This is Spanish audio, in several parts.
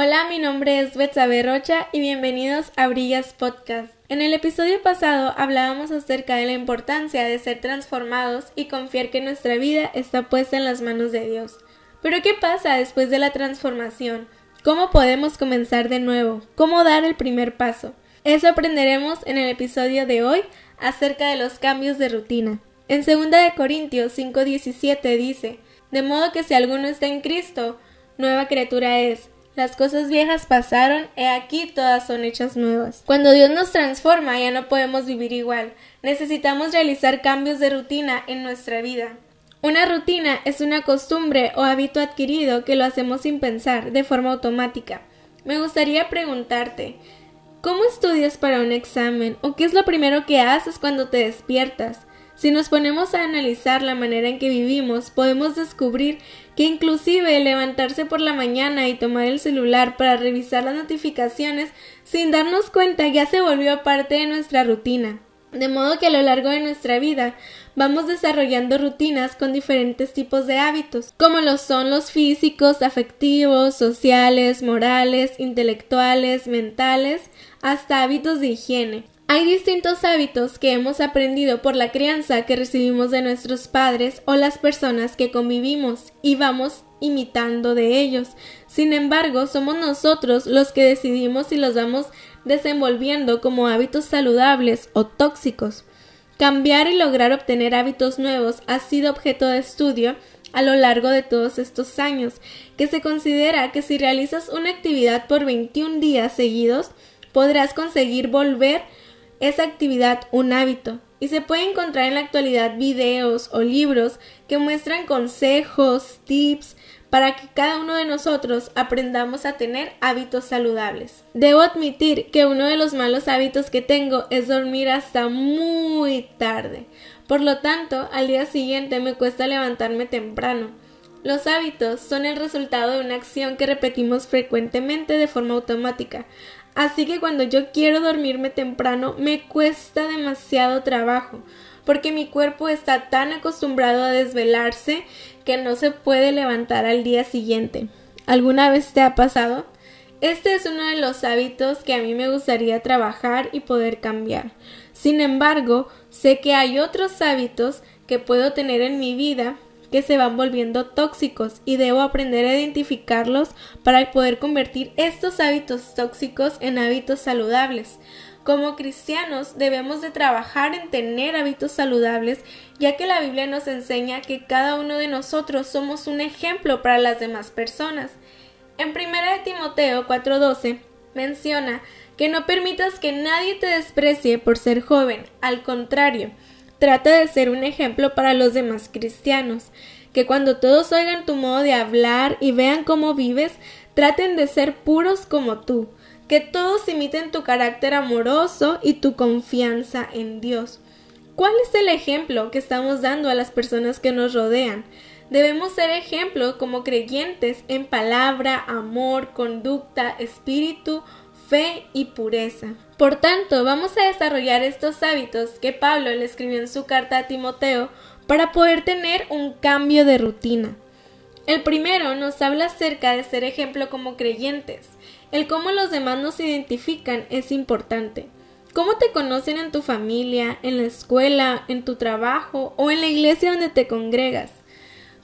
Hola, mi nombre es Betsabe Rocha y bienvenidos a Brillas Podcast. En el episodio pasado hablábamos acerca de la importancia de ser transformados y confiar que nuestra vida está puesta en las manos de Dios. Pero ¿qué pasa después de la transformación? ¿Cómo podemos comenzar de nuevo? ¿Cómo dar el primer paso? Eso aprenderemos en el episodio de hoy acerca de los cambios de rutina. En 2 de Corintios 5:17 dice: De modo que si alguno está en Cristo, nueva criatura es las cosas viejas pasaron, he aquí todas son hechas nuevas. Cuando Dios nos transforma ya no podemos vivir igual. Necesitamos realizar cambios de rutina en nuestra vida. Una rutina es una costumbre o hábito adquirido que lo hacemos sin pensar, de forma automática. Me gustaría preguntarte, ¿cómo estudias para un examen? ¿O qué es lo primero que haces cuando te despiertas? Si nos ponemos a analizar la manera en que vivimos, podemos descubrir que inclusive levantarse por la mañana y tomar el celular para revisar las notificaciones sin darnos cuenta ya se volvió parte de nuestra rutina. De modo que a lo largo de nuestra vida vamos desarrollando rutinas con diferentes tipos de hábitos, como lo son los físicos, afectivos, sociales, morales, intelectuales, mentales, hasta hábitos de higiene. Hay distintos hábitos que hemos aprendido por la crianza que recibimos de nuestros padres o las personas que convivimos y vamos imitando de ellos. Sin embargo, somos nosotros los que decidimos si los vamos desenvolviendo como hábitos saludables o tóxicos. Cambiar y lograr obtener hábitos nuevos ha sido objeto de estudio a lo largo de todos estos años, que se considera que si realizas una actividad por 21 días seguidos, podrás conseguir volver esa actividad un hábito y se puede encontrar en la actualidad videos o libros que muestran consejos, tips para que cada uno de nosotros aprendamos a tener hábitos saludables. Debo admitir que uno de los malos hábitos que tengo es dormir hasta muy tarde. Por lo tanto, al día siguiente me cuesta levantarme temprano. Los hábitos son el resultado de una acción que repetimos frecuentemente de forma automática, Así que cuando yo quiero dormirme temprano me cuesta demasiado trabajo, porque mi cuerpo está tan acostumbrado a desvelarse que no se puede levantar al día siguiente. ¿Alguna vez te ha pasado? Este es uno de los hábitos que a mí me gustaría trabajar y poder cambiar. Sin embargo, sé que hay otros hábitos que puedo tener en mi vida que se van volviendo tóxicos y debo aprender a identificarlos para poder convertir estos hábitos tóxicos en hábitos saludables. Como cristianos debemos de trabajar en tener hábitos saludables, ya que la Biblia nos enseña que cada uno de nosotros somos un ejemplo para las demás personas. En 1 Timoteo 4:12 menciona que no permitas que nadie te desprecie por ser joven, al contrario, Trata de ser un ejemplo para los demás cristianos, que cuando todos oigan tu modo de hablar y vean cómo vives, traten de ser puros como tú, que todos imiten tu carácter amoroso y tu confianza en Dios. ¿Cuál es el ejemplo que estamos dando a las personas que nos rodean? Debemos ser ejemplo como creyentes en palabra, amor, conducta, espíritu, fe y pureza. Por tanto, vamos a desarrollar estos hábitos que Pablo le escribió en su carta a Timoteo para poder tener un cambio de rutina. El primero nos habla acerca de ser ejemplo como creyentes. El cómo los demás nos identifican es importante. ¿Cómo te conocen en tu familia, en la escuela, en tu trabajo o en la iglesia donde te congregas?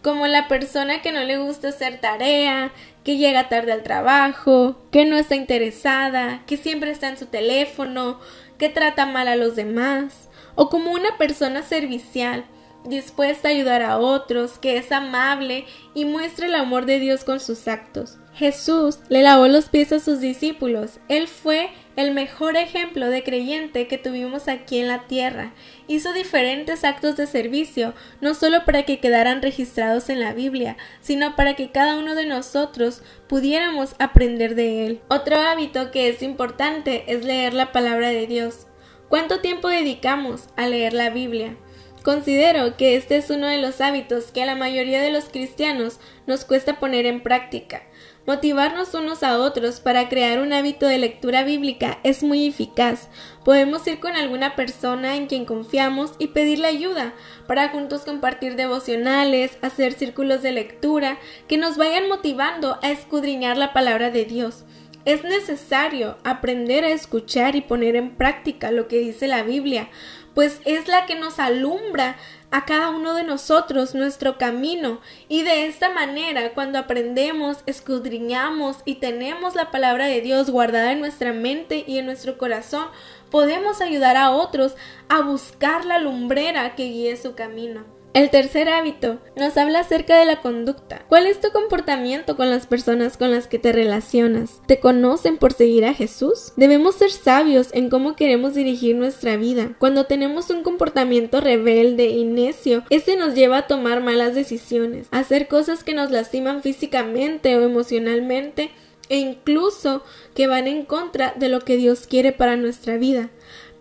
Como la persona que no le gusta hacer tarea, que llega tarde al trabajo, que no está interesada, que siempre está en su teléfono, que trata mal a los demás, o como una persona servicial, dispuesta a ayudar a otros, que es amable y muestra el amor de Dios con sus actos. Jesús le lavó los pies a sus discípulos. Él fue el mejor ejemplo de creyente que tuvimos aquí en la tierra. Hizo diferentes actos de servicio, no solo para que quedaran registrados en la Biblia, sino para que cada uno de nosotros pudiéramos aprender de él. Otro hábito que es importante es leer la palabra de Dios. ¿Cuánto tiempo dedicamos a leer la Biblia? Considero que este es uno de los hábitos que a la mayoría de los cristianos nos cuesta poner en práctica. Motivarnos unos a otros para crear un hábito de lectura bíblica es muy eficaz. Podemos ir con alguna persona en quien confiamos y pedirle ayuda para juntos compartir devocionales, hacer círculos de lectura que nos vayan motivando a escudriñar la palabra de Dios. Es necesario aprender a escuchar y poner en práctica lo que dice la Biblia, pues es la que nos alumbra a cada uno de nosotros nuestro camino y de esta manera cuando aprendemos, escudriñamos y tenemos la palabra de Dios guardada en nuestra mente y en nuestro corazón, podemos ayudar a otros a buscar la lumbrera que guíe su camino. El tercer hábito nos habla acerca de la conducta. ¿Cuál es tu comportamiento con las personas con las que te relacionas? ¿Te conocen por seguir a Jesús? Debemos ser sabios en cómo queremos dirigir nuestra vida. Cuando tenemos un comportamiento rebelde y necio, este nos lleva a tomar malas decisiones, a hacer cosas que nos lastiman físicamente o emocionalmente e incluso que van en contra de lo que Dios quiere para nuestra vida.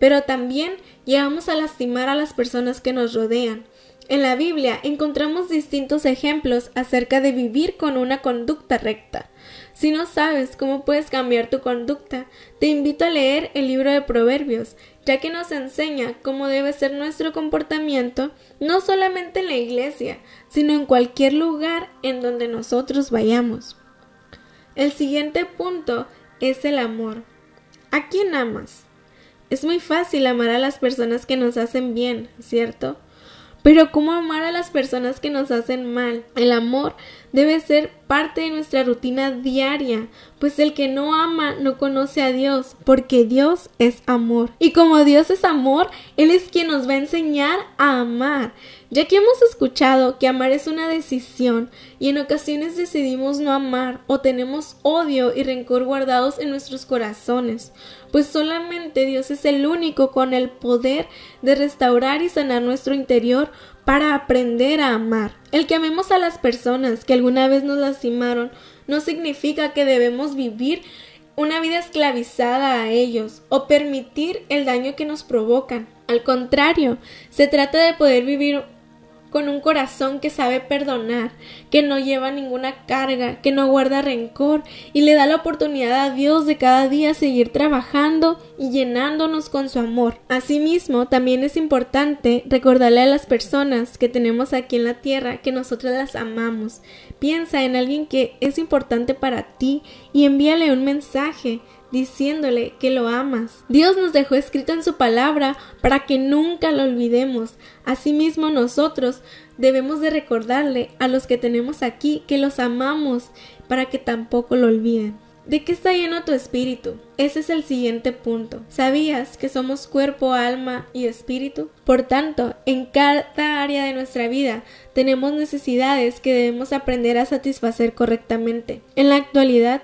Pero también llegamos a lastimar a las personas que nos rodean. En la Biblia encontramos distintos ejemplos acerca de vivir con una conducta recta. Si no sabes cómo puedes cambiar tu conducta, te invito a leer el libro de Proverbios, ya que nos enseña cómo debe ser nuestro comportamiento, no solamente en la iglesia, sino en cualquier lugar en donde nosotros vayamos. El siguiente punto es el amor. ¿A quién amas? Es muy fácil amar a las personas que nos hacen bien, ¿cierto? Pero ¿cómo amar a las personas que nos hacen mal? El amor debe ser parte de nuestra rutina diaria, pues el que no ama no conoce a Dios, porque Dios es amor. Y como Dios es amor, Él es quien nos va a enseñar a amar. Ya que hemos escuchado que amar es una decisión y en ocasiones decidimos no amar o tenemos odio y rencor guardados en nuestros corazones, pues solamente Dios es el único con el poder de restaurar y sanar nuestro interior para aprender a amar. El que amemos a las personas que alguna vez nos lastimaron no significa que debemos vivir una vida esclavizada a ellos o permitir el daño que nos provocan. Al contrario, se trata de poder vivir con un corazón que sabe perdonar, que no lleva ninguna carga, que no guarda rencor y le da la oportunidad a Dios de cada día seguir trabajando y llenándonos con su amor. Asimismo, también es importante recordarle a las personas que tenemos aquí en la tierra que nosotros las amamos. Piensa en alguien que es importante para ti y envíale un mensaje diciéndole que lo amas. Dios nos dejó escrito en su palabra para que nunca lo olvidemos. Asimismo nosotros debemos de recordarle a los que tenemos aquí que los amamos para que tampoco lo olviden. ¿De qué está lleno tu espíritu? Ese es el siguiente punto. ¿Sabías que somos cuerpo, alma y espíritu? Por tanto, en cada área de nuestra vida tenemos necesidades que debemos aprender a satisfacer correctamente. En la actualidad,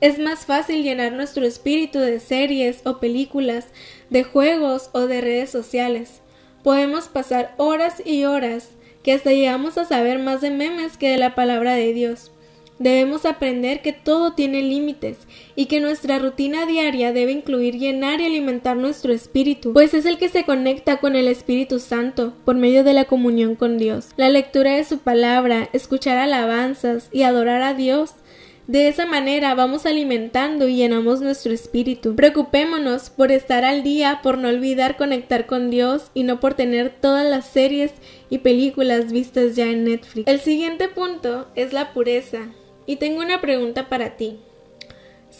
es más fácil llenar nuestro espíritu de series o películas, de juegos o de redes sociales. Podemos pasar horas y horas que hasta llegamos a saber más de memes que de la palabra de Dios. Debemos aprender que todo tiene límites y que nuestra rutina diaria debe incluir llenar y alimentar nuestro espíritu, pues es el que se conecta con el Espíritu Santo por medio de la comunión con Dios. La lectura de su palabra, escuchar alabanzas y adorar a Dios de esa manera vamos alimentando y llenamos nuestro espíritu. Preocupémonos por estar al día, por no olvidar conectar con Dios y no por tener todas las series y películas vistas ya en Netflix. El siguiente punto es la pureza. Y tengo una pregunta para ti.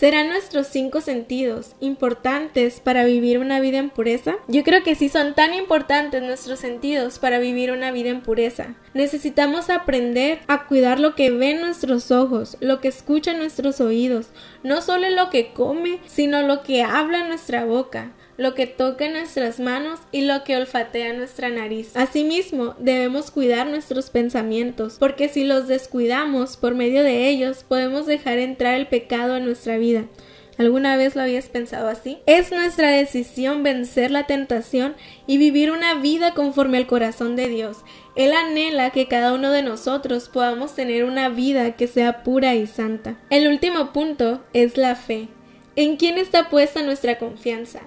¿Serán nuestros cinco sentidos importantes para vivir una vida en pureza? Yo creo que sí son tan importantes nuestros sentidos para vivir una vida en pureza. Necesitamos aprender a cuidar lo que ven nuestros ojos, lo que escuchan nuestros oídos, no solo lo que come, sino lo que habla nuestra boca lo que toca nuestras manos y lo que olfatea nuestra nariz. Asimismo, debemos cuidar nuestros pensamientos, porque si los descuidamos por medio de ellos, podemos dejar entrar el pecado en nuestra vida. ¿Alguna vez lo habías pensado así? Es nuestra decisión vencer la tentación y vivir una vida conforme al corazón de Dios. Él anhela que cada uno de nosotros podamos tener una vida que sea pura y santa. El último punto es la fe. ¿En quién está puesta nuestra confianza?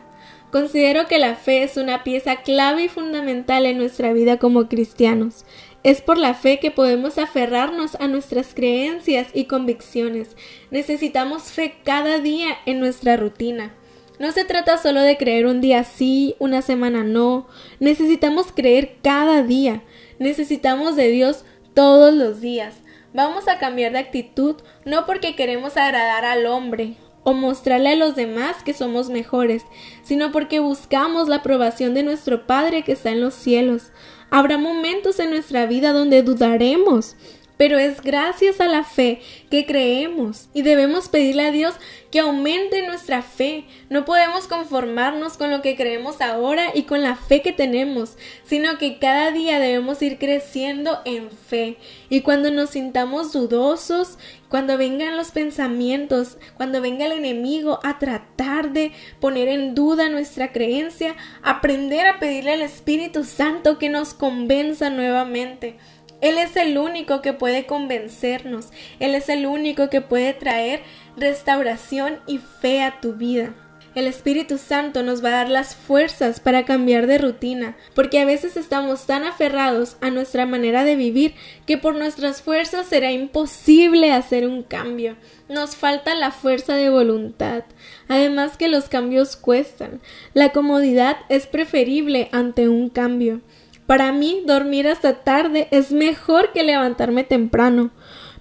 Considero que la fe es una pieza clave y fundamental en nuestra vida como cristianos. Es por la fe que podemos aferrarnos a nuestras creencias y convicciones. Necesitamos fe cada día en nuestra rutina. No se trata solo de creer un día sí, una semana no. Necesitamos creer cada día. Necesitamos de Dios todos los días. Vamos a cambiar de actitud no porque queremos agradar al hombre o mostrarle a los demás que somos mejores, sino porque buscamos la aprobación de nuestro Padre que está en los cielos. Habrá momentos en nuestra vida donde dudaremos, pero es gracias a la fe que creemos y debemos pedirle a Dios que aumente nuestra fe. No podemos conformarnos con lo que creemos ahora y con la fe que tenemos, sino que cada día debemos ir creciendo en fe. Y cuando nos sintamos dudosos, cuando vengan los pensamientos, cuando venga el enemigo a tratar de poner en duda nuestra creencia, aprender a pedirle al Espíritu Santo que nos convenza nuevamente. Él es el único que puede convencernos. Él es el único que puede traer restauración y fe a tu vida. El Espíritu Santo nos va a dar las fuerzas para cambiar de rutina, porque a veces estamos tan aferrados a nuestra manera de vivir que por nuestras fuerzas será imposible hacer un cambio. Nos falta la fuerza de voluntad. Además que los cambios cuestan. La comodidad es preferible ante un cambio. Para mí, dormir hasta tarde es mejor que levantarme temprano,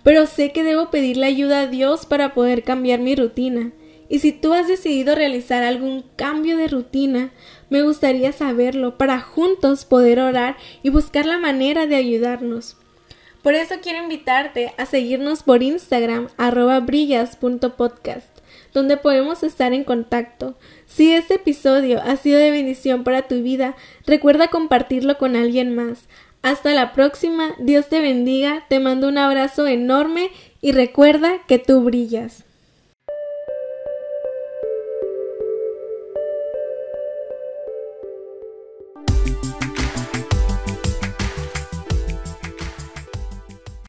pero sé que debo pedirle ayuda a Dios para poder cambiar mi rutina. Y si tú has decidido realizar algún cambio de rutina, me gustaría saberlo para juntos poder orar y buscar la manera de ayudarnos. Por eso quiero invitarte a seguirnos por Instagram arroba brillas.podcast donde podemos estar en contacto. Si este episodio ha sido de bendición para tu vida, recuerda compartirlo con alguien más. Hasta la próxima, Dios te bendiga, te mando un abrazo enorme y recuerda que tú brillas.